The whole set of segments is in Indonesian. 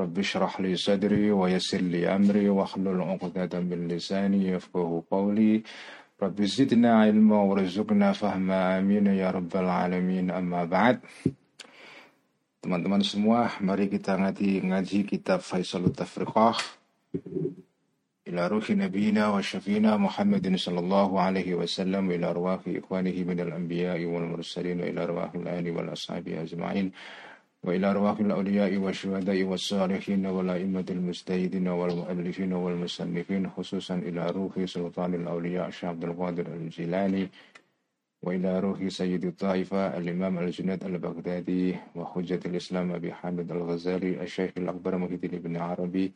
رب اشرح لي صدري ويسر لي أمري واحلل عقدة من لساني يفقه قولي رب زدنا علما وارزقنا فهما آمين ya rabbal alamin amma ba'd Teman-teman semua, mari kita ngaji, ngaji kitab Faisalut Tafriqah ila ruhi nabiyina wa syafina Muhammadin sallallahu alaihi wasallam ila arwahi ikhwanihi minal anbiya'i wal mursalin ila arwahil ali wal ashabi ajma'in وإلى أرواح الأولياء والشهداء والصالحين والأئمة المجتهدين والمؤلفين والمصنفين خصوصا إلى روح سلطان الأولياء الشيخ عبد القادر الجيلاني وإلى روح سيد الطائفة الإمام الجنيد البغدادي وحجة الإسلام أبي حامد الغزالي الشيخ الأكبر محي بن عربي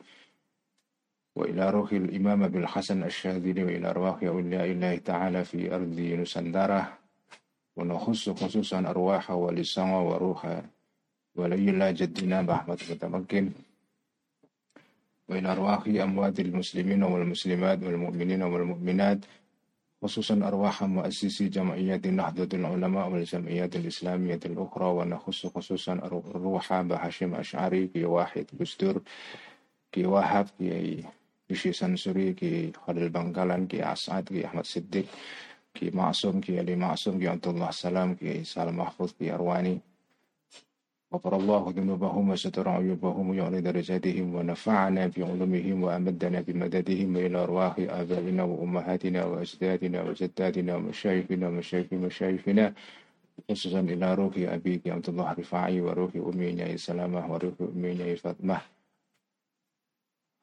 وإلى روح الإمام أبي الحسن الشاذلي وإلى أرواح أولياء الله تعالى في أرض نسندرة ونخص خصوصا أرواح ولسان وروح ولي الله جدنا بأحمد متمكن. وإلى أرواح أموات المسلمين والمسلمات والمؤمنين والمؤمنات خصوصا أرواح مؤسسي جمعية نهضة العلماء والجمعيات الإسلامية الأخرى. ونخص خصوصا روح بهاشم أشعري كي واحد بستور كي وهاب كي بشي سنسوري كي خليل بنغالان كي أسعد كي أحمد صديق كي معصوم كي علي معصوم كي عبد الله سلام كي سالم محفوظ كي أرواني. غفر الله ذنوبهم وستر عيوبهم ويعلي درجاتهم ونفعنا بعلومهم وأمدنا بمددهم إلى أرواح آبائنا وأمهاتنا وأجدادنا وجداتنا ومشايخنا ومشايخ مشايخنا خصوصا إلى روح أبيك عبد الله رفاعي وروح أمي سلامة وروح أمي فاطمة.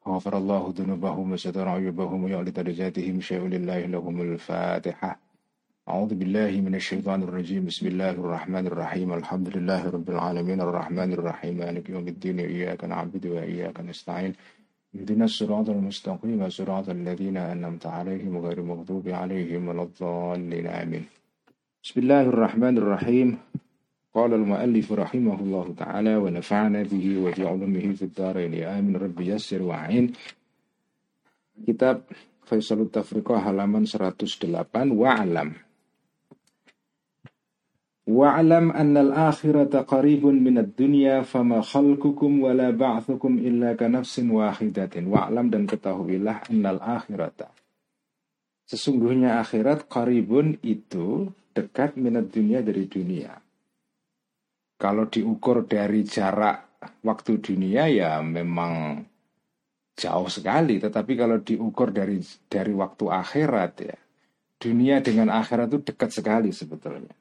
غفر الله ذنوبهم وستر عيوبهم ويعلي درجاتهم شيء لله لهم الفاتحة. أعوذ بالله من الشيطان الرجيم. بسم الله الرحمن الرحيم. الحمد لله رب العالمين. الرحمن الرحيم. مالك يوم الدين. إياك نعبد وإياك نستعين. اهدنا الصراط المستقيم. صراط الذين أنعمت عليهم غير المغضوب عليهم ولا الضالين. آمين. بسم الله الرحمن الرحيم. قال المؤلف رحمه الله تعالى ونفعنا به وبعلمه في الدارين. آمين. رب يسر وعين. كتاب فيصل التفرقة halaman 108 وعلم Wa'lam annal akhirata qaribun minad dunya fama khalqukum wala ba'thukum illa ka nafsin wahidatin. Wa'lam dan ketahuilah annal akhirata. Sesungguhnya akhirat qaribun itu dekat minat dunia dari dunia. Kalau diukur dari jarak waktu dunia ya memang jauh sekali. Tetapi kalau diukur dari dari waktu akhirat ya, dunia dengan akhirat itu dekat sekali sebetulnya.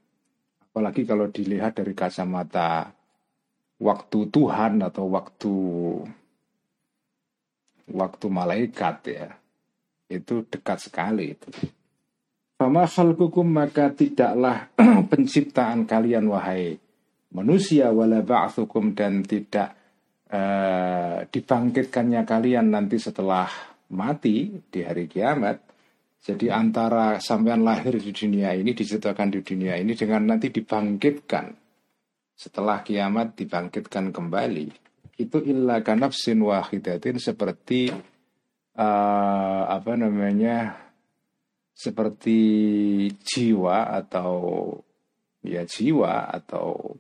Apalagi kalau dilihat dari kacamata waktu Tuhan atau waktu waktu malaikat ya. Itu dekat sekali itu. Fama khalqukum maka tidaklah penciptaan kalian wahai manusia wala ba'thukum dan tidak uh, dibangkitkannya kalian nanti setelah mati di hari kiamat jadi antara sampean lahir di dunia ini, diciptakan di dunia ini dengan nanti dibangkitkan. Setelah kiamat dibangkitkan kembali. Itu illa kanafsin wahidatin seperti uh, apa namanya seperti jiwa atau ya jiwa atau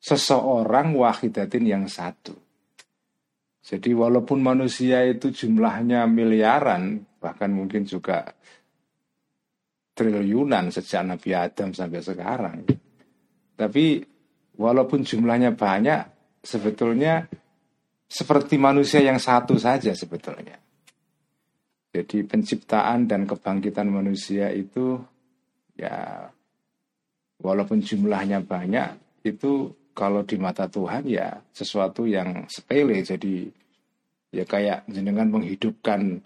seseorang wahidatin yang satu. Jadi walaupun manusia itu jumlahnya miliaran, bahkan mungkin juga triliunan sejak Nabi Adam sampai sekarang. Tapi walaupun jumlahnya banyak, sebetulnya seperti manusia yang satu saja sebetulnya. Jadi penciptaan dan kebangkitan manusia itu ya walaupun jumlahnya banyak itu kalau di mata Tuhan ya sesuatu yang sepele jadi ya kayak jenengan menghidupkan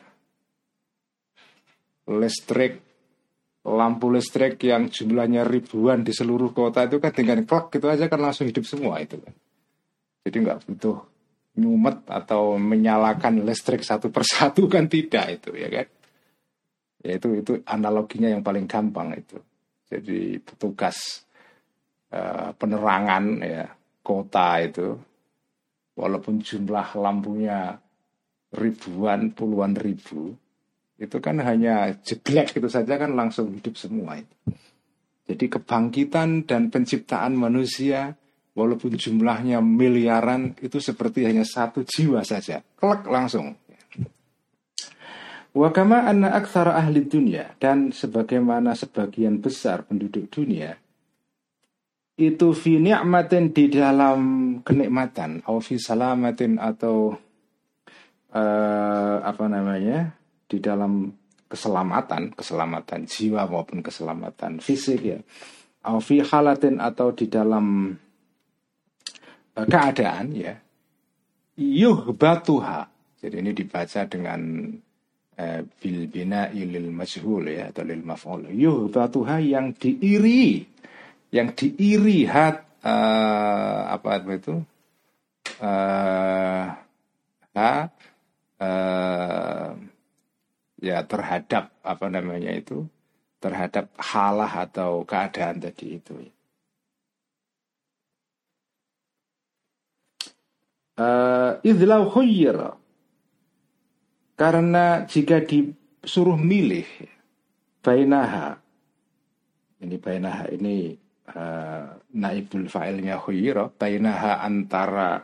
listrik lampu listrik yang jumlahnya ribuan di seluruh kota itu kan dengan klak gitu aja kan langsung hidup semua itu kan. Jadi nggak butuh nyumet atau menyalakan listrik satu persatu kan tidak itu ya kan. Ya itu itu analoginya yang paling gampang itu. Jadi petugas uh, penerangan ya kota itu walaupun jumlah lampunya ribuan puluhan ribu itu kan hanya jeglek itu saja kan langsung hidup semua itu. Jadi kebangkitan dan penciptaan manusia walaupun jumlahnya miliaran itu seperti hanya satu jiwa saja. Kelak langsung. Wakama anna aksara ahli dunia dan sebagaimana sebagian besar penduduk dunia itu fi ni'matin di dalam kenikmatan atau fi salamatin atau uh, apa namanya di dalam keselamatan keselamatan jiwa maupun keselamatan fisik ya fi halatin atau di dalam uh, keadaan ya yuh batuha jadi ini dibaca dengan Eh, bil bina ilil majhul ya atau lil maf'ul. Yuhdatuha yang diiri yang diiri hat uh, apa itu? Uh, ha uh, ya terhadap apa namanya itu? Terhadap halah atau keadaan tadi itu. Uh, idlau khuyyira karena jika disuruh milih bainaha ini bainaha ini uh, naibul fa'ilnya khuyira bainaha antara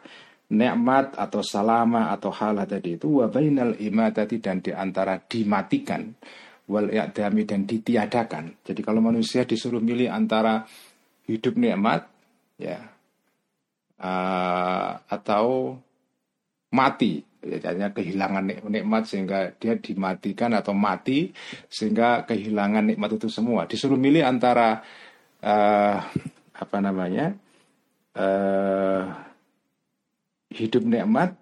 nikmat atau salama atau halah tadi itu wa bainal imatati dan di antara dimatikan wal i'dami dan ditiadakan. Jadi kalau manusia disuruh milih antara hidup nikmat ya uh, atau mati hanya kehilangan nikmat sehingga dia dimatikan atau mati sehingga kehilangan nikmat itu semua disuruh milih antara uh, apa namanya uh, hidup nikmat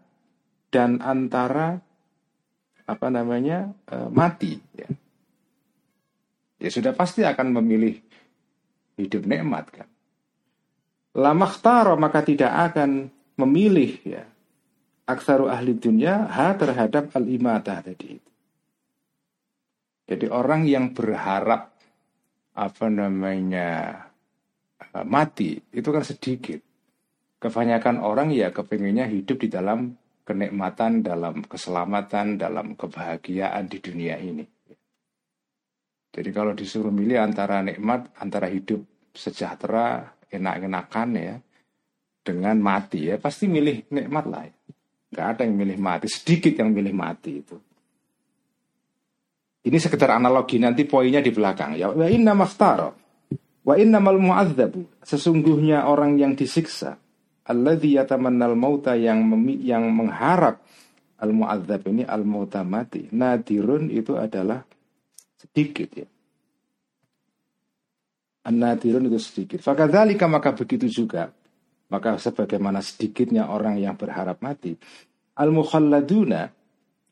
dan antara apa namanya uh, mati ya. ya sudah pasti akan memilih hidup nikmat kan lamakhtaro maka tidak akan memilih ya aksaru ahli dunia ha terhadap al-imatah tadi itu. Jadi orang yang berharap apa namanya eh, mati itu kan sedikit. Kebanyakan orang ya kepinginnya hidup di dalam kenikmatan, dalam keselamatan, dalam kebahagiaan di dunia ini. Jadi kalau disuruh milih antara nikmat, antara hidup sejahtera, enak-enakan ya, dengan mati ya, pasti milih nikmat lah. Ya. Gak ada yang milih mati, sedikit yang milih mati itu. Ini sekedar analogi nanti poinnya di belakang ya. Wa inna makhtara wa mal mu'adzabu. Sesungguhnya orang yang disiksa alladzi yatamannal mauta yang yang mengharap al mu'adzab ini al mauta mati. Nadirun itu adalah sedikit ya. An-nadirun itu sedikit. Fakadzalika maka begitu juga maka sebagaimana sedikitnya orang yang berharap mati, al-mukhalladuna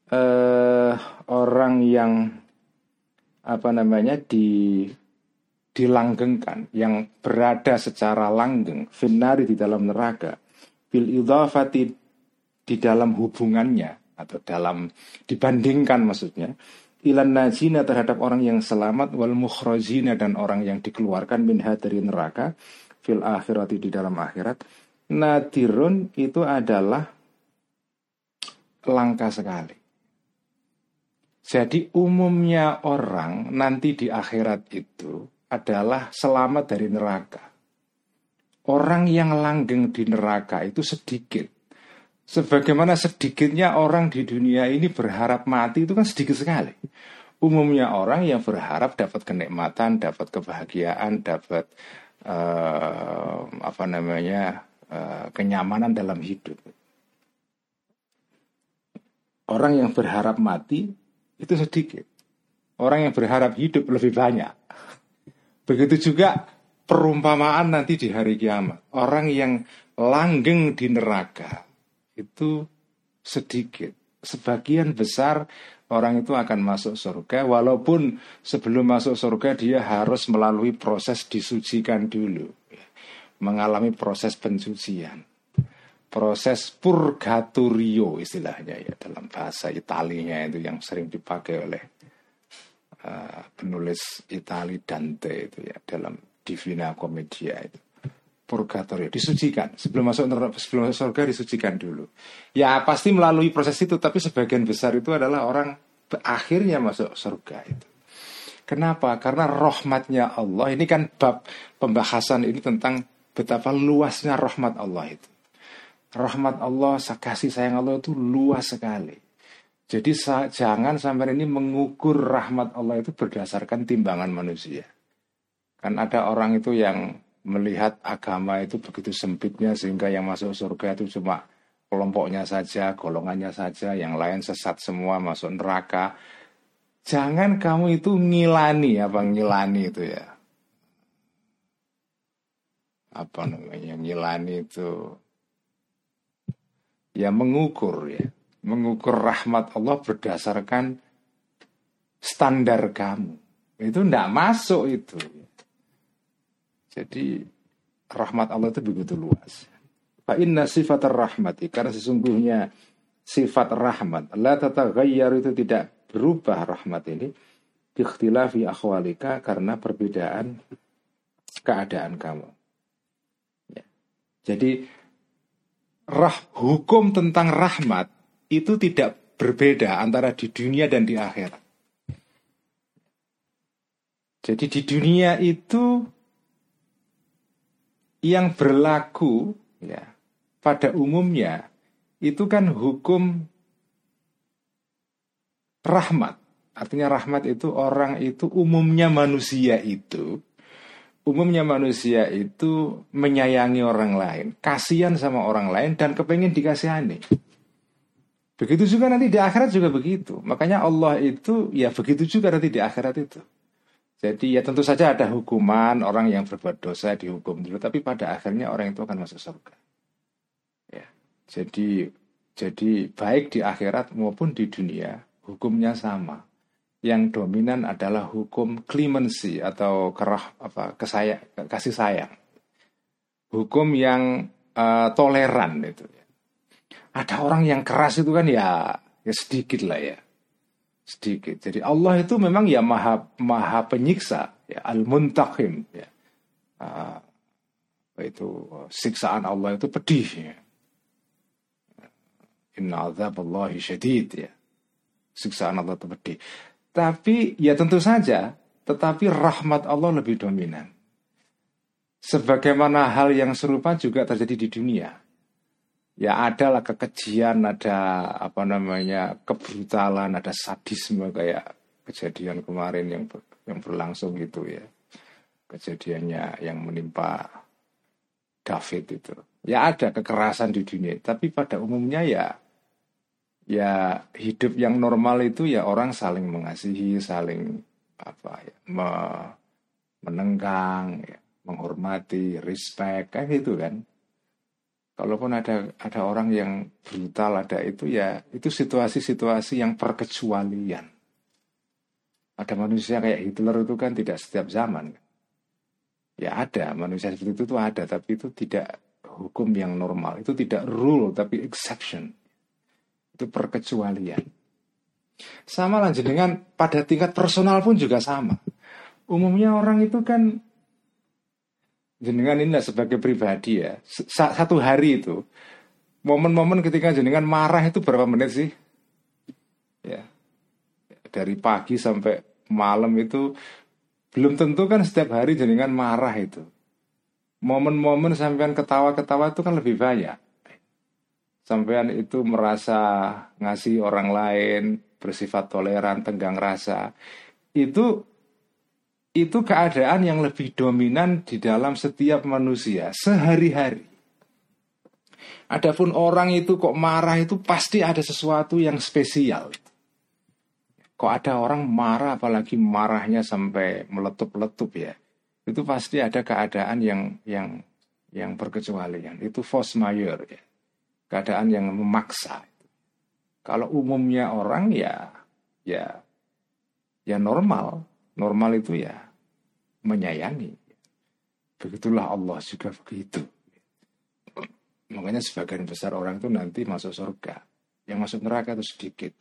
eh, orang yang apa namanya di dilanggengkan yang berada secara langgeng finari di dalam neraka bil idhafati di dalam hubungannya atau dalam dibandingkan maksudnya ilan najina terhadap orang yang selamat wal mukhrajina dan orang yang dikeluarkan minha dari neraka fil akhirati di dalam akhirat nadirun itu adalah langka sekali. Jadi umumnya orang nanti di akhirat itu adalah selamat dari neraka. Orang yang langgeng di neraka itu sedikit. Sebagaimana sedikitnya orang di dunia ini berharap mati itu kan sedikit sekali. Umumnya orang yang berharap dapat kenikmatan, dapat kebahagiaan, dapat uh, apa namanya uh, kenyamanan dalam hidup. Orang yang berharap mati itu sedikit. Orang yang berharap hidup lebih banyak. Begitu juga perumpamaan nanti di hari kiamat. Orang yang langgeng di neraka itu sedikit. Sebagian besar orang itu akan masuk surga walaupun sebelum masuk surga dia harus melalui proses disucikan dulu mengalami proses pensucian proses purgatorio istilahnya ya dalam bahasa Italinya itu yang sering dipakai oleh uh, penulis Itali Dante itu ya dalam Divina Commedia itu. Purgatorio disucikan. Sebelum masuk sebelum masuk surga disucikan dulu. Ya pasti melalui proses itu tapi sebagian besar itu adalah orang akhirnya masuk surga itu. Kenapa? Karena rahmatnya Allah. Ini kan bab pembahasan ini tentang betapa luasnya rahmat Allah itu. Rahmat Allah kasih sayang Allah itu luas sekali jadi jangan sampai ini mengukur rahmat Allah itu berdasarkan timbangan manusia kan ada orang itu yang melihat agama itu begitu sempitnya sehingga yang masuk surga itu cuma kelompoknya saja, golongannya saja, yang lain sesat semua masuk neraka. Jangan kamu itu ngilani apa ngilani itu ya. Apa namanya ngilani itu ya mengukur ya. Mengukur rahmat Allah berdasarkan standar kamu. Itu tidak masuk itu. Jadi rahmat Allah itu begitu luas. Fa inna sifat rahmati karena sesungguhnya sifat rahmat la tataghayyar itu tidak berubah rahmat ini ikhtilafi akhwalika karena perbedaan keadaan kamu. Ya. Jadi rah hukum tentang rahmat itu tidak berbeda antara di dunia dan di akhirat. Jadi di dunia itu yang berlaku ya pada umumnya itu kan hukum rahmat. Artinya rahmat itu orang itu umumnya manusia itu umumnya manusia itu menyayangi orang lain, kasihan sama orang lain dan kepengen dikasihani. Begitu juga nanti di akhirat juga begitu. Makanya Allah itu ya begitu juga nanti di akhirat itu. Jadi ya tentu saja ada hukuman orang yang berbuat dosa dihukum dulu, tapi pada akhirnya orang itu akan masuk surga. Ya, jadi jadi baik di akhirat maupun di dunia hukumnya sama. Yang dominan adalah hukum clemency atau kerah apa kesaya, kasih sayang. Hukum yang uh, toleran itu. Ada orang yang keras itu kan ya ya sedikit lah ya sedikit. Jadi Allah itu memang ya maha maha penyiksa, ya al-muntaqim, ya. Uh, itu siksaan Allah itu pedih. Ya. Inna Allah syadid ya. Siksaan Allah itu pedih. Tapi ya tentu saja, tetapi rahmat Allah lebih dominan. Sebagaimana hal yang serupa juga terjadi di dunia ya ada lah kekejian, ada apa namanya kebrutalan, ada sadisme kayak kejadian kemarin yang ber, yang berlangsung gitu ya. Kejadiannya yang menimpa David itu. Ya ada kekerasan di dunia, tapi pada umumnya ya ya hidup yang normal itu ya orang saling mengasihi, saling apa ya, me, menenggang, ya, menghormati, respect kayak gitu kan kalaupun ada ada orang yang brutal ada itu ya itu situasi-situasi yang perkecualian. Ada manusia kayak Hitler itu kan tidak setiap zaman. Ya ada manusia seperti itu tuh ada tapi itu tidak hukum yang normal. Itu tidak rule tapi exception. Itu perkecualian. Sama lanjut dengan pada tingkat personal pun juga sama. Umumnya orang itu kan jenengan ini sebagai pribadi ya. Satu hari itu momen-momen ketika jenengan marah itu berapa menit sih? Ya. Dari pagi sampai malam itu belum tentu kan setiap hari jenengan marah itu. Momen-momen sampean ketawa-ketawa itu kan lebih banyak. Sampean itu merasa ngasih orang lain bersifat toleran tenggang rasa. Itu itu keadaan yang lebih dominan di dalam setiap manusia sehari-hari. Adapun orang itu kok marah itu pasti ada sesuatu yang spesial. Kok ada orang marah apalagi marahnya sampai meletup-letup ya. Itu pasti ada keadaan yang yang yang berkecualian. Itu force majeure ya. Keadaan yang memaksa. Kalau umumnya orang ya ya ya normal. Normal itu ya menyayangi. Begitulah Allah juga begitu. Makanya sebagian besar orang itu nanti masuk surga. Yang masuk neraka itu sedikit.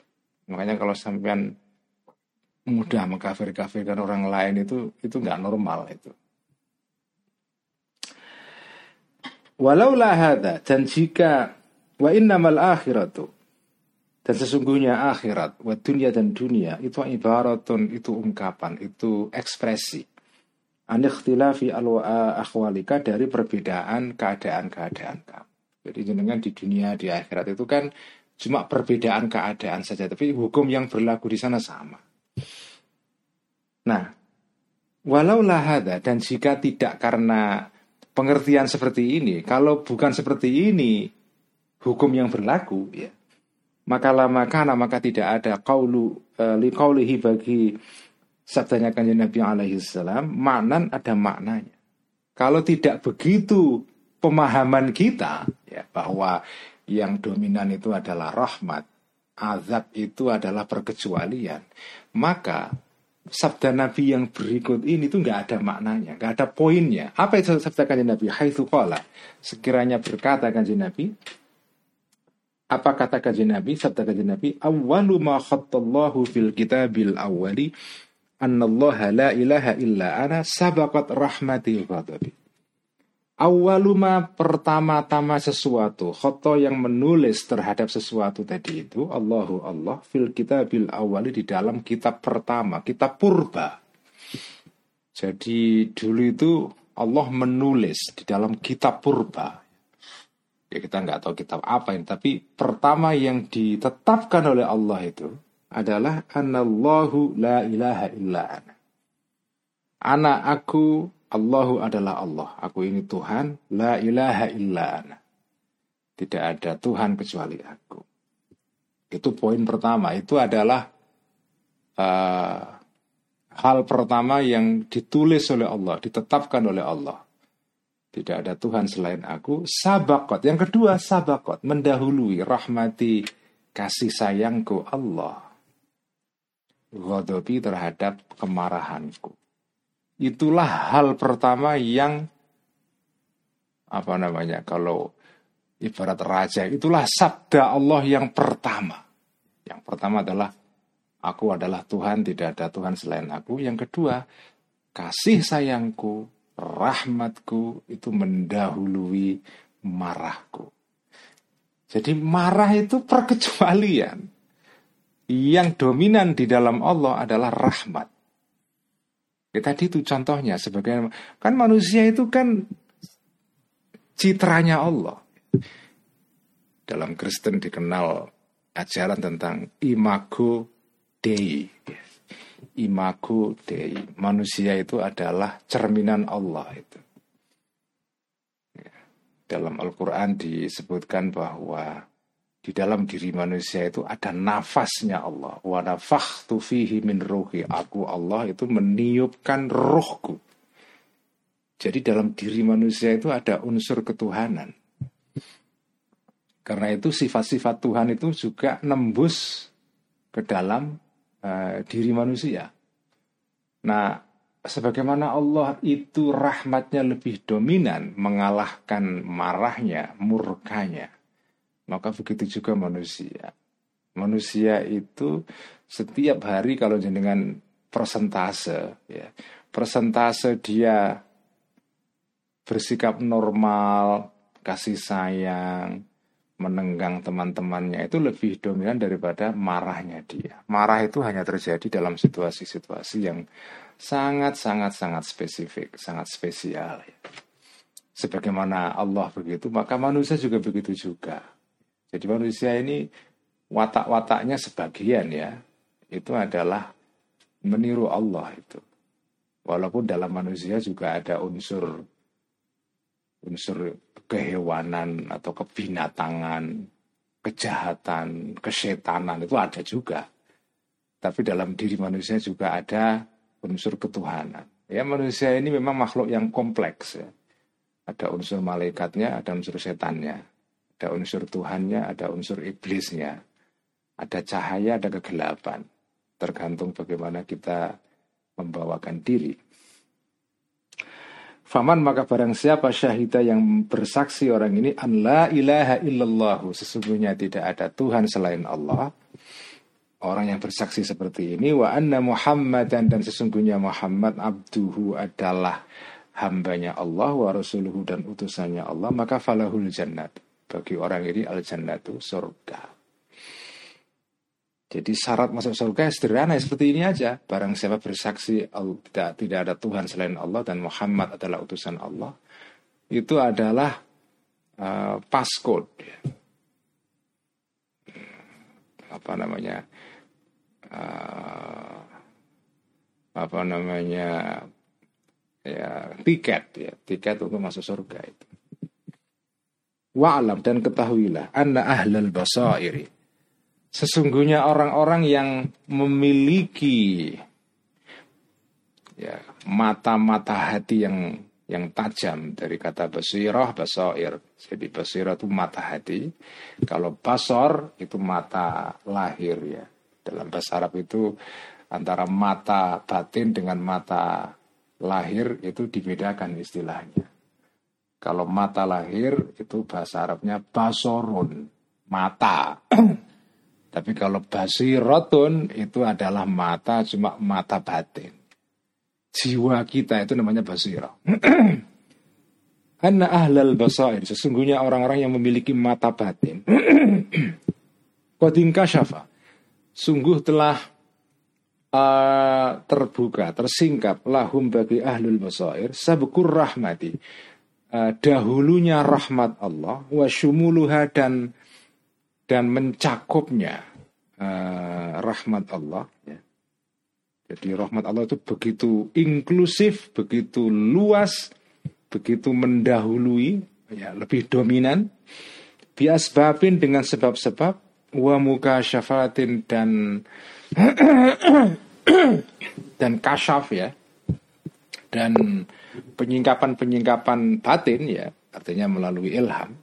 Makanya kalau sampean mudah mengkafir-kafirkan orang lain itu itu nggak normal itu. Walau lahada dan jika wa innamal akhiratu dan sesungguhnya akhirat dunia dan dunia itu ibaratun itu ungkapan itu ekspresi an ikhtilafi akhwalika dari perbedaan keadaan-keadaan kamu. Jadi jenengan di dunia di akhirat itu kan cuma perbedaan keadaan saja tapi hukum yang berlaku di sana sama. Nah, walau lahada dan jika tidak karena pengertian seperti ini, kalau bukan seperti ini hukum yang berlaku, ya maka lama karena maka tidak ada kaulu uh, li kaulihi bagi sabdanya kanjeng Nabi alaihi salam maknan ada maknanya. Kalau tidak begitu pemahaman kita ya bahwa yang dominan itu adalah rahmat, azab itu adalah perkecualian, maka sabda Nabi yang berikut ini itu nggak ada maknanya, nggak ada poinnya. Apa itu sabda kanjeng Nabi? Haitsu qala. Sekiranya berkata kanjeng Nabi, apa kata kanjeng Nabi? Sabda kanjeng Nabi, "Awwalu ma khattallahu fil kitabil awwali annallaha la ilaha illa ana sabaqat rahmati ghadabi." Awaluma pertama-tama sesuatu Khoto yang menulis terhadap sesuatu tadi itu Allahu Allah fil kitabil awali di dalam kitab pertama Kitab purba Jadi dulu itu Allah menulis di dalam kitab purba Ya kita nggak tahu kitab apa ini Tapi pertama yang ditetapkan oleh Allah itu Adalah Anallahu la ilaha illa ana Anak aku Allahu adalah Allah. Aku ini Tuhan. La ilaha illa ana. Tidak ada Tuhan kecuali aku. Itu poin pertama. Itu adalah uh, hal pertama yang ditulis oleh Allah, ditetapkan oleh Allah. Tidak ada Tuhan selain aku. Sabakot. Yang kedua sabakot. Mendahului rahmati kasih sayangku Allah. Godobi terhadap kemarahanku. Itulah hal pertama yang apa namanya kalau ibarat raja itulah sabda Allah yang pertama. Yang pertama adalah aku adalah Tuhan, tidak ada Tuhan selain aku. Yang kedua, kasih sayangku, rahmatku itu mendahului marahku. Jadi marah itu perkecualian. Yang dominan di dalam Allah adalah rahmat. Ya, tadi itu contohnya sebagai kan manusia itu kan citranya Allah. Dalam Kristen dikenal ajaran tentang imago Dei. Imago Dei. Manusia itu adalah cerminan Allah itu. Ya, dalam Al-Quran disebutkan bahwa di dalam diri manusia itu ada nafasnya Allah. Wa nafakhtu fihi min ruhi. Aku Allah itu meniupkan rohku. Jadi dalam diri manusia itu ada unsur ketuhanan. Karena itu sifat-sifat Tuhan itu juga nembus ke dalam uh, diri manusia. Nah, sebagaimana Allah itu rahmatnya lebih dominan mengalahkan marahnya, murkanya maka begitu juga manusia. Manusia itu setiap hari kalau dengan persentase, ya, persentase dia bersikap normal, kasih sayang, menenggang teman-temannya itu lebih dominan daripada marahnya dia. Marah itu hanya terjadi dalam situasi-situasi yang sangat-sangat-sangat spesifik, sangat spesial. Sebagaimana Allah begitu, maka manusia juga begitu juga. Jadi manusia ini watak-wataknya sebagian ya itu adalah meniru Allah itu. Walaupun dalam manusia juga ada unsur unsur kehewanan atau kebinatangan, kejahatan, kesetanan itu ada juga. Tapi dalam diri manusia juga ada unsur ketuhanan. Ya manusia ini memang makhluk yang kompleks ya. Ada unsur malaikatnya, ada unsur setannya. Ada unsur Tuhannya, ada unsur iblisnya. Ada cahaya, ada kegelapan. Tergantung bagaimana kita membawakan diri. Faman maka barang siapa syahida yang bersaksi orang ini an la ilaha illallah sesungguhnya tidak ada Tuhan selain Allah. Orang yang bersaksi seperti ini wa anna Muhammadan dan sesungguhnya Muhammad abduhu adalah hambanya Allah wa rasuluhu dan utusannya Allah maka falahul jannat. Bagi orang ini al jannatu surga jadi syarat masuk surga sederhana seperti ini aja. Barang siapa bersaksi tidak tidak ada Tuhan selain Allah dan Muhammad adalah utusan Allah itu adalah uh, passcode ya. apa namanya uh, apa namanya ya tiket ya. Tiket untuk masuk surga itu. Wa'lam dan ketahuilah anna ahlal basairi sesungguhnya orang-orang yang memiliki ya mata-mata hati yang yang tajam dari kata basirah basair jadi basirah itu mata hati kalau basor itu mata lahir ya dalam bahasa Arab itu antara mata batin dengan mata lahir itu dibedakan istilahnya. Kalau mata lahir itu bahasa Arabnya basorun, mata. Tapi kalau basirotun itu adalah mata cuma mata batin. Jiwa kita itu namanya basirah. Karena ahlal basair, sesungguhnya orang-orang yang memiliki mata batin. Qadim kasyafa. Sungguh telah uh, terbuka, tersingkap lahum bagi ahlul basair sabkur rahmati. Uh, dahulunya rahmat Allah wa syumuluha dan dan mencakupnya uh, rahmat Allah ya. Jadi rahmat Allah itu begitu inklusif, begitu luas, begitu mendahului, ya lebih dominan. Biasbabin dengan sebab-sebab wa muka syafatin dan dan kasyaf ya dan penyingkapan-penyingkapan batin ya artinya melalui ilham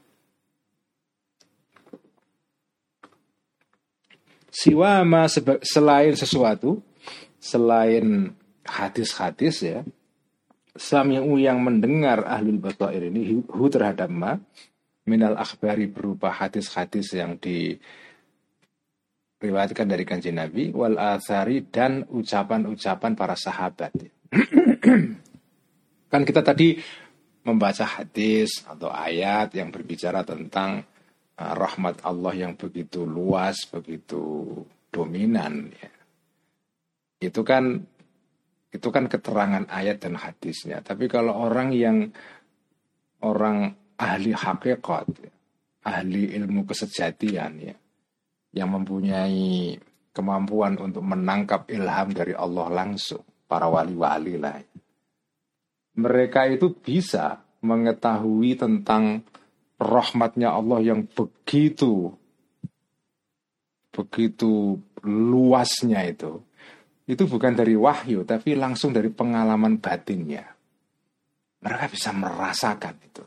siwama selain sesuatu selain hadis-hadis ya sami'u yang mendengar ahlul basair ini hu terhadap ma minal akhbari berupa hadis-hadis yang di riwayatkan dari kanji Nabi wal athari dan ucapan-ucapan para sahabat. kan kita tadi membaca hadis atau ayat yang berbicara tentang rahmat Allah yang begitu luas, begitu dominan ya. Itu kan itu kan keterangan ayat dan hadisnya. Tapi kalau orang yang orang ahli hakikat, ya, ahli ilmu kesejatian ya, yang mempunyai kemampuan untuk menangkap ilham dari Allah langsung, para wali-wali lah. Mereka itu bisa mengetahui tentang rahmatnya Allah yang begitu begitu luasnya itu. Itu bukan dari wahyu, tapi langsung dari pengalaman batinnya. Mereka bisa merasakan itu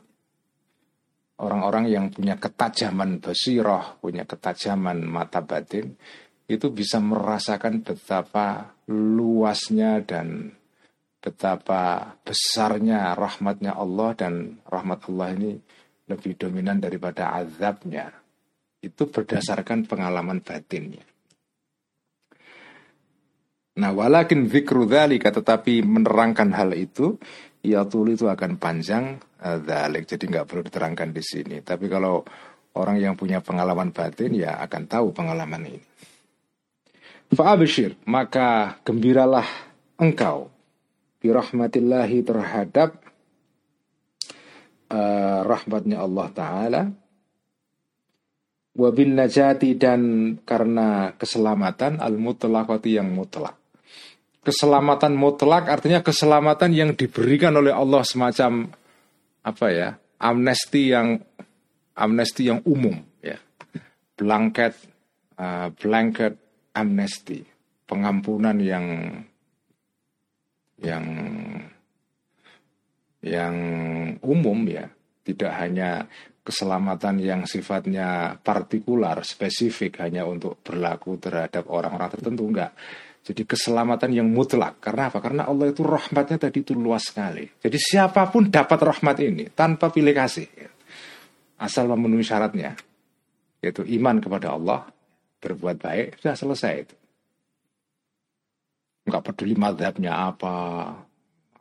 orang-orang yang punya ketajaman basiroh, punya ketajaman mata batin, itu bisa merasakan betapa luasnya dan betapa besarnya rahmatnya Allah dan rahmat Allah ini lebih dominan daripada azabnya. Itu berdasarkan pengalaman batinnya. Nah, walakin zikru dzalika tetapi menerangkan hal itu ya tuli itu akan panjang dzalik. Jadi nggak perlu diterangkan di sini. Tapi kalau orang yang punya pengalaman batin ya akan tahu pengalaman ini. Fa'abshir, maka gembiralah engkau birahmatillahi terhadap uh, rahmatnya Allah Ta'ala wabin najati dan karena keselamatan al-mutlaqati yang mutlak. Keselamatan mutlak artinya keselamatan yang diberikan oleh Allah semacam apa ya amnesti yang amnesti yang umum ya blanket uh, blanket amnesti pengampunan yang yang yang umum ya tidak hanya keselamatan yang sifatnya partikular spesifik hanya untuk berlaku terhadap orang-orang tertentu enggak jadi keselamatan yang mutlak. Karena apa? Karena Allah itu rahmatnya tadi itu luas sekali. Jadi siapa pun dapat rahmat ini tanpa pilih kasih. Asal memenuhi syaratnya. Yaitu iman kepada Allah. berbuat baik, sudah selesai itu. Enggak peduli madhabnya apa,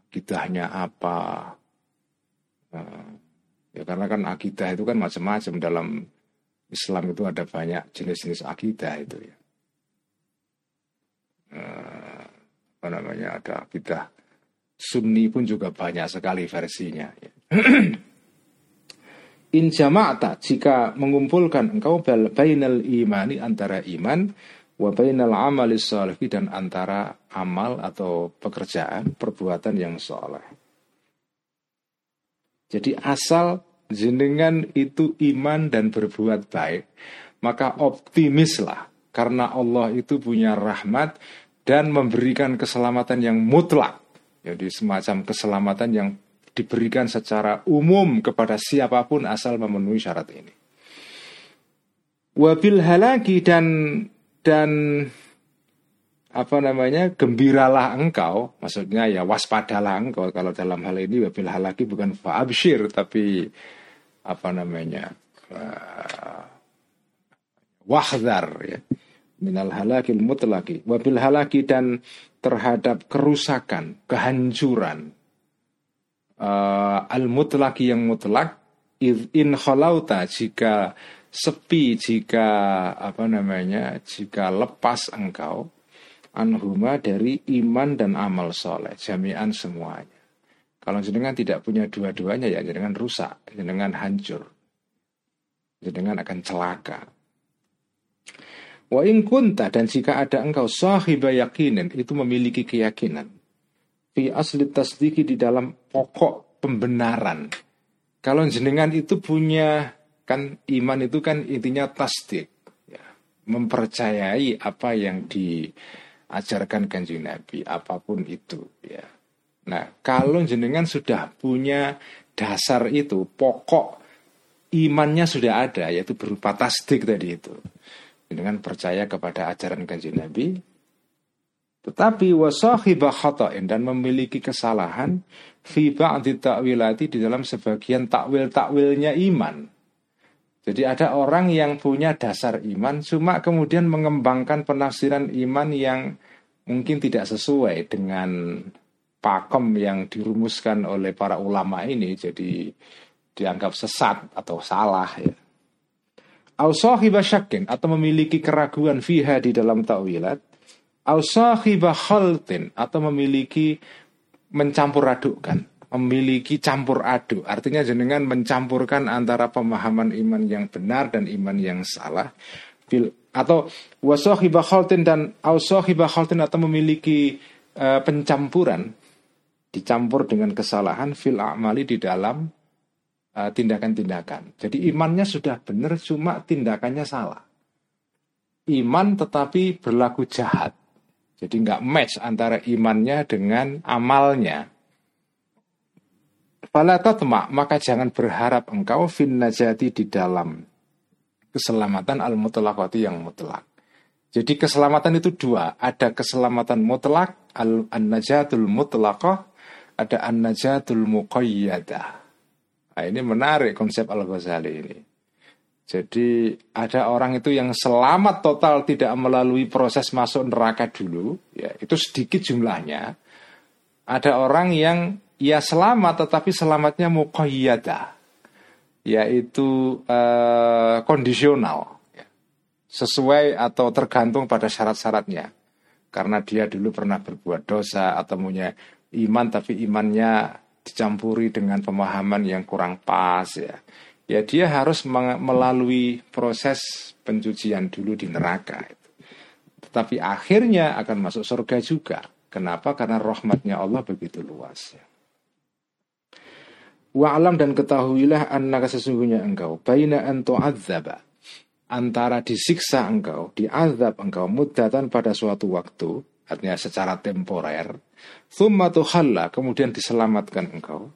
akidahnya apa. Ya karena kan akidah itu kan macam-macam dalam Islam itu ada banyak jenis-jenis akidah itu ya. Nah, apa namanya ada akidah Sunni pun juga banyak sekali versinya. Ya. In jama'ata jika mengumpulkan engkau bainal imani antara iman wa bainal amali dan antara amal atau pekerjaan perbuatan yang soleh. Jadi asal jenengan itu iman dan berbuat baik, maka optimislah karena Allah itu punya rahmat dan memberikan keselamatan yang mutlak. Jadi semacam keselamatan yang diberikan secara umum kepada siapa pun asal memenuhi syarat ini. Wabil halaki dan dan apa namanya gembiralah engkau maksudnya ya waspadalah engkau. Kalau dalam hal ini wabil halaki bukan faabshir tapi apa namanya uh, wahdar ya. Minal halakil mutlaki. Wabil halaki dan terhadap kerusakan kehancuran uh, al mutlaki yang mutlak in khalauta jika sepi jika apa namanya jika lepas engkau anhuma dari iman dan amal soleh jami'an semuanya. Kalau jenengan tidak punya dua-duanya ya jenengan rusak jenengan hancur. Jenengan akan celaka. Wa in kunta dan jika ada engkau sahiba yakinin itu memiliki keyakinan. Fi asli tasdiki di dalam pokok pembenaran. Kalau jenengan itu punya kan iman itu kan intinya tasdik, ya, mempercayai apa yang diajarkan kanjeng Nabi apa pun itu. Ya. Nah kalau jenengan sudah punya dasar itu pokok imannya sudah ada yaitu berupa tasdik tadi itu. Dengan percaya kepada ajaran kanjeng Nabi, tetapi wasahibah khata'in dan memiliki kesalahan fi ba'di ta'wilati di dalam sebagian takwil-takwilnya iman. Jadi ada orang yang punya dasar iman cuma kemudian mengembangkan penafsiran iman yang mungkin tidak sesuai dengan pakem yang dirumuskan oleh para ulama ini jadi dianggap sesat atau salah ya. Au syakin atau memiliki keraguan fiha di dalam takwilat Ausahiba khaltin atau memiliki mencampur adukkan, memiliki campur aduk. Artinya jenengan mencampurkan antara pemahaman iman yang benar dan iman yang salah. Bil, atau wasahiba khaltin dan ausahiba khaltin atau memiliki uh, pencampuran dicampur dengan kesalahan fil amali di dalam uh, tindakan-tindakan. Jadi imannya sudah benar cuma tindakannya salah. Iman tetapi berlaku jahat jadi nggak match antara imannya dengan amalnya. Fala tatma, maka jangan berharap engkau fin najati di dalam keselamatan al mutlaqati yang mutlak. Jadi keselamatan itu dua, ada keselamatan mutlak al najatul mutlaqah, ada an najatul muqayyadah. Nah, ini menarik konsep Al Ghazali ini. Jadi ada orang itu yang selamat total tidak melalui proses masuk neraka dulu, ya itu sedikit jumlahnya. Ada orang yang ya selamat tetapi selamatnya muqayyada, yaitu uh, kondisional, ya. sesuai atau tergantung pada syarat-syaratnya. Karena dia dulu pernah berbuat dosa atau punya iman tapi imannya dicampuri dengan pemahaman yang kurang pas ya ya dia harus melalui proses pencucian dulu di neraka. Tetapi akhirnya akan masuk surga juga. Kenapa? Karena rahmatnya Allah begitu luas. Ya. Wa'alam dan ketahuilah anna sesungguhnya engkau. Baina an tu'adzaba. Antara disiksa engkau, diazab engkau mudatan pada suatu waktu, artinya secara temporer, thumma tuhalla, kemudian diselamatkan engkau.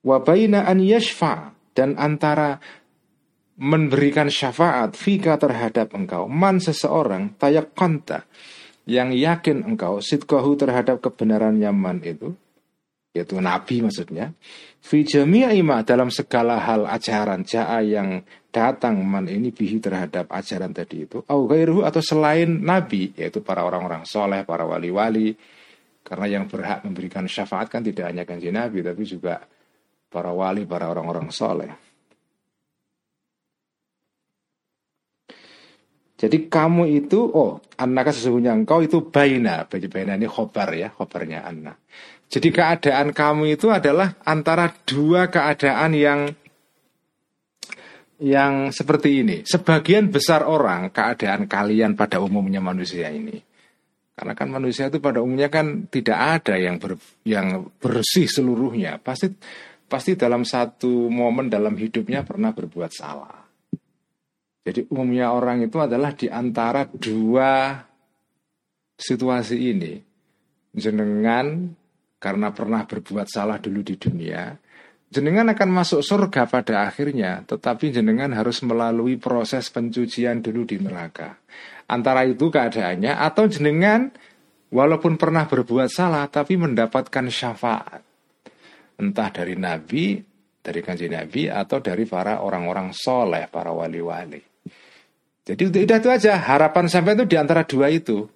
Wa baina an yashfa' dan antara memberikan syafaat fika terhadap engkau. Man seseorang tayak konta yang yakin engkau sitkohu terhadap kebenaran man itu yaitu nabi maksudnya fi jami'ima dalam segala hal ajaran ja'a yang datang man ini bihi terhadap ajaran tadi itu au ghairuhu atau selain nabi yaitu para orang-orang soleh para wali-wali karena yang berhak memberikan syafaat kan tidak hanya kanji nabi tapi juga para wali para orang-orang soleh Jadi kamu itu, oh, anak sesungguhnya engkau itu baina. Baina ini khobar ya, khobarnya anak. Jadi keadaan kamu itu adalah antara dua keadaan yang yang seperti ini. Sebagian besar orang keadaan kalian pada umumnya manusia ini. Karena kan manusia itu pada umumnya kan tidak ada yang ber, yang bersih seluruhnya. Pasti pasti dalam satu momen dalam hidupnya pernah berbuat salah. Jadi umumnya orang itu adalah di antara dua situasi ini. Jenengan karena pernah berbuat salah dulu di dunia, jenengan akan masuk surga pada akhirnya, tetapi jenengan harus melalui proses pencucian dulu di neraka. Antara itu keadaannya, atau jenengan walaupun pernah berbuat salah, tapi mendapatkan syafaat. Entah dari Nabi, dari kanji Nabi, atau dari para orang-orang soleh, para wali-wali. Jadi udah itu aja, harapan sampai itu di antara dua itu.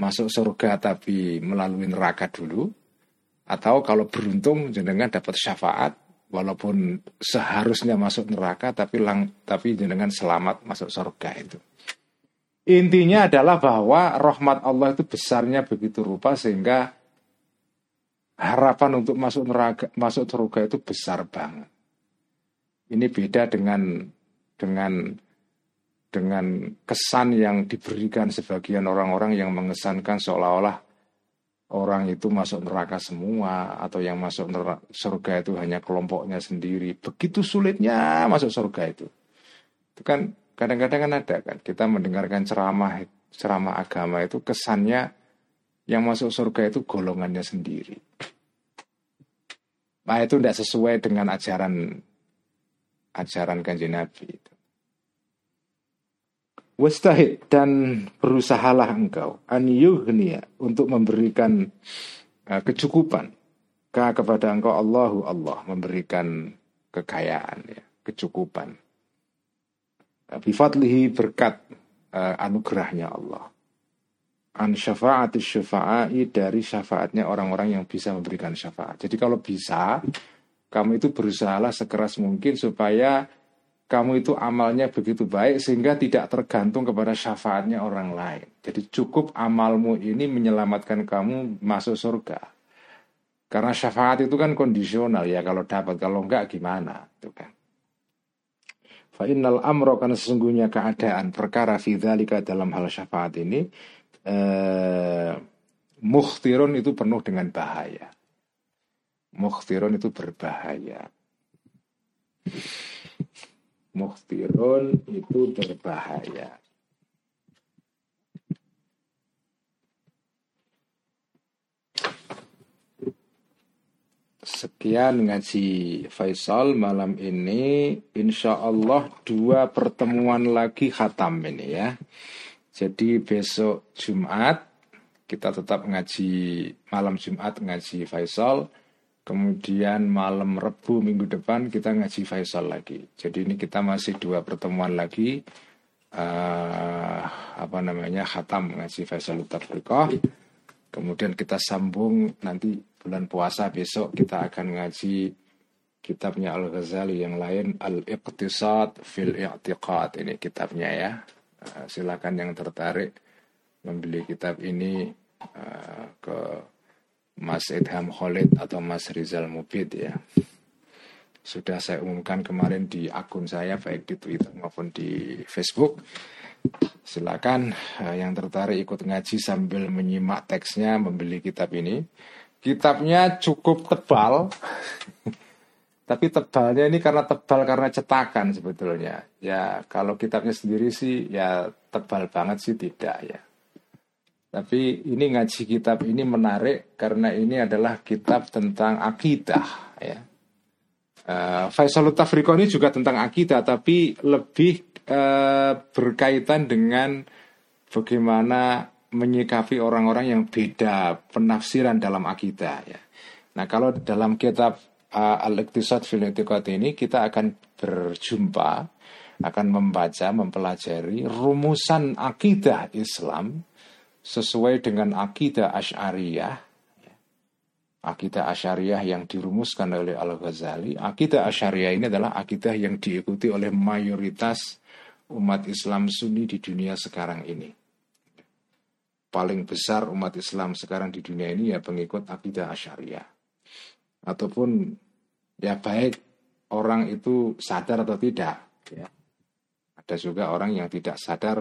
Masuk surga tapi melalui neraka dulu, atau kalau beruntung jenengan dapat syafaat walaupun seharusnya masuk neraka tapi lang tapi jenengan selamat masuk surga itu. Intinya adalah bahwa rahmat Allah itu besarnya begitu rupa sehingga harapan untuk masuk neraka masuk surga itu besar banget. Ini beda dengan dengan dengan kesan yang diberikan sebagian orang-orang yang mengesankan seolah-olah orang itu masuk neraka semua atau yang masuk neraka, surga itu hanya kelompoknya sendiri. Begitu sulitnya masuk surga itu. Itu kan kadang-kadang kan ada kan kita mendengarkan ceramah ceramah agama itu kesannya yang masuk surga itu golongannya sendiri. Nah itu tidak sesuai dengan ajaran ajaran kanjeng Nabi. Wastahid dan berusahalah engkau an yughniya untuk memberikan uh, kecukupan ka kepada engkau Allahu Allah memberikan kekayaan ya, kecukupan. Uh, bifadlihi berkat uh, anugerahnya Allah. An syafa'ati syafa'ai dari syafaatnya orang-orang yang bisa memberikan syafaat. Jadi kalau bisa, kamu itu berusahalah sekeras mungkin supaya kamu itu amalnya begitu baik sehingga tidak tergantung kepada syafaatnya orang lain. Jadi cukup amalmu ini menyelamatkan kamu masuk surga. Karena syafaat itu kan kondisional ya kalau dapat kalau enggak gimana itu kan. Fa innal amro karena sesungguhnya keadaan perkara fidzalika dalam hal syafaat ini eh, mukhtirun itu penuh dengan bahaya. Mukhtirun itu berbahaya mukhtirun itu berbahaya. Sekian ngaji Faisal malam ini. Insya Allah dua pertemuan lagi khatam ini ya. Jadi besok Jumat Kita tetap ngaji malam Jumat ngaji Faisal Kemudian malam Rebu minggu depan kita ngaji Faisal lagi. Jadi ini kita masih dua pertemuan lagi uh, apa namanya khatam ngaji Faisal Utafriqah. Kemudian kita sambung nanti bulan puasa besok kita akan ngaji kitabnya Al-Ghazali yang lain Al-Iqtisad fil I'tiqad ini kitabnya ya. Uh, silakan yang tertarik membeli kitab ini uh, ke Mas Edham Khalid atau Mas Rizal Mubid ya. Sudah saya umumkan kemarin di akun saya baik di Twitter maupun di Facebook. Silakan uh, yang tertarik ikut ngaji sambil menyimak teksnya membeli kitab ini. Kitabnya cukup tebal. Tapi tebalnya ini karena tebal karena cetakan sebetulnya. Ya kalau kitabnya sendiri sih ya tebal banget sih tidak ya. Tapi ini ngaji kitab ini menarik karena ini adalah kitab tentang akidah ya. Uh, Faisal Tafriqah ini juga tentang akidah tapi lebih uh, berkaitan dengan bagaimana menyikapi orang-orang yang beda penafsiran dalam akidah ya. Nah kalau dalam kitab uh, Al-Iqtisad fil ini kita akan berjumpa, akan membaca, mempelajari rumusan akidah Islam sesuai dengan akidah Asy'ariyah akidah asyariah yang dirumuskan oleh Al-Ghazali. Akidah asyariah ini adalah akidah yang diikuti oleh mayoritas umat Islam Sunni di dunia sekarang ini. Paling besar umat Islam sekarang di dunia ini ya pengikut akidah asyariah. Ataupun ya baik orang itu sadar atau tidak. Ya. Ada juga orang yang tidak sadar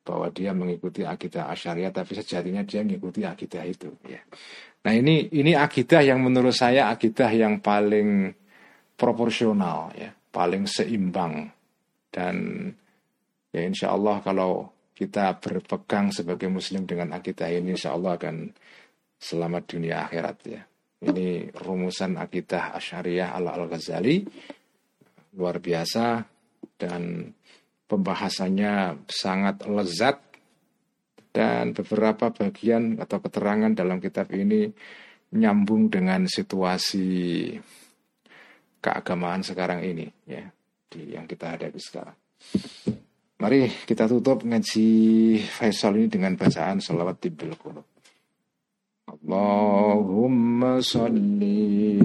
bahwa dia mengikuti akidah asyariah tapi sejatinya dia mengikuti akidah itu ya. Nah ini ini akidah yang menurut saya akidah yang paling proporsional ya, paling seimbang dan ya insya Allah kalau kita berpegang sebagai muslim dengan akidah ini insya Allah akan selamat dunia akhirat ya. Ini rumusan akidah Asyariah ala Al-Ghazali luar biasa dan pembahasannya sangat lezat dan beberapa bagian atau keterangan dalam kitab ini nyambung dengan situasi keagamaan sekarang ini ya di yang kita hadapi sekarang. Mari kita tutup ngaji Faisal ini dengan bacaan salawat tibil qulub. Allahumma salli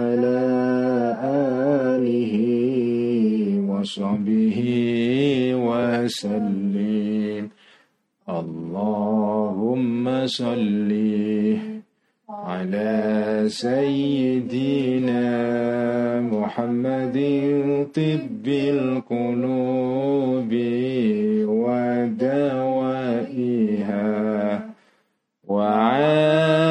وعلى آله وصحبه وسلم. اللهم صل على سيدنا محمد طب القلوب ودوائها وعافية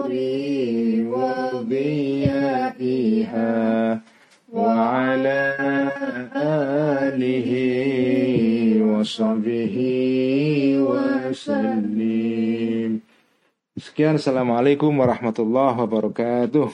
آله وصحبه وسلم Sekian Assalamualaikum warahmatullahi wabarakatuh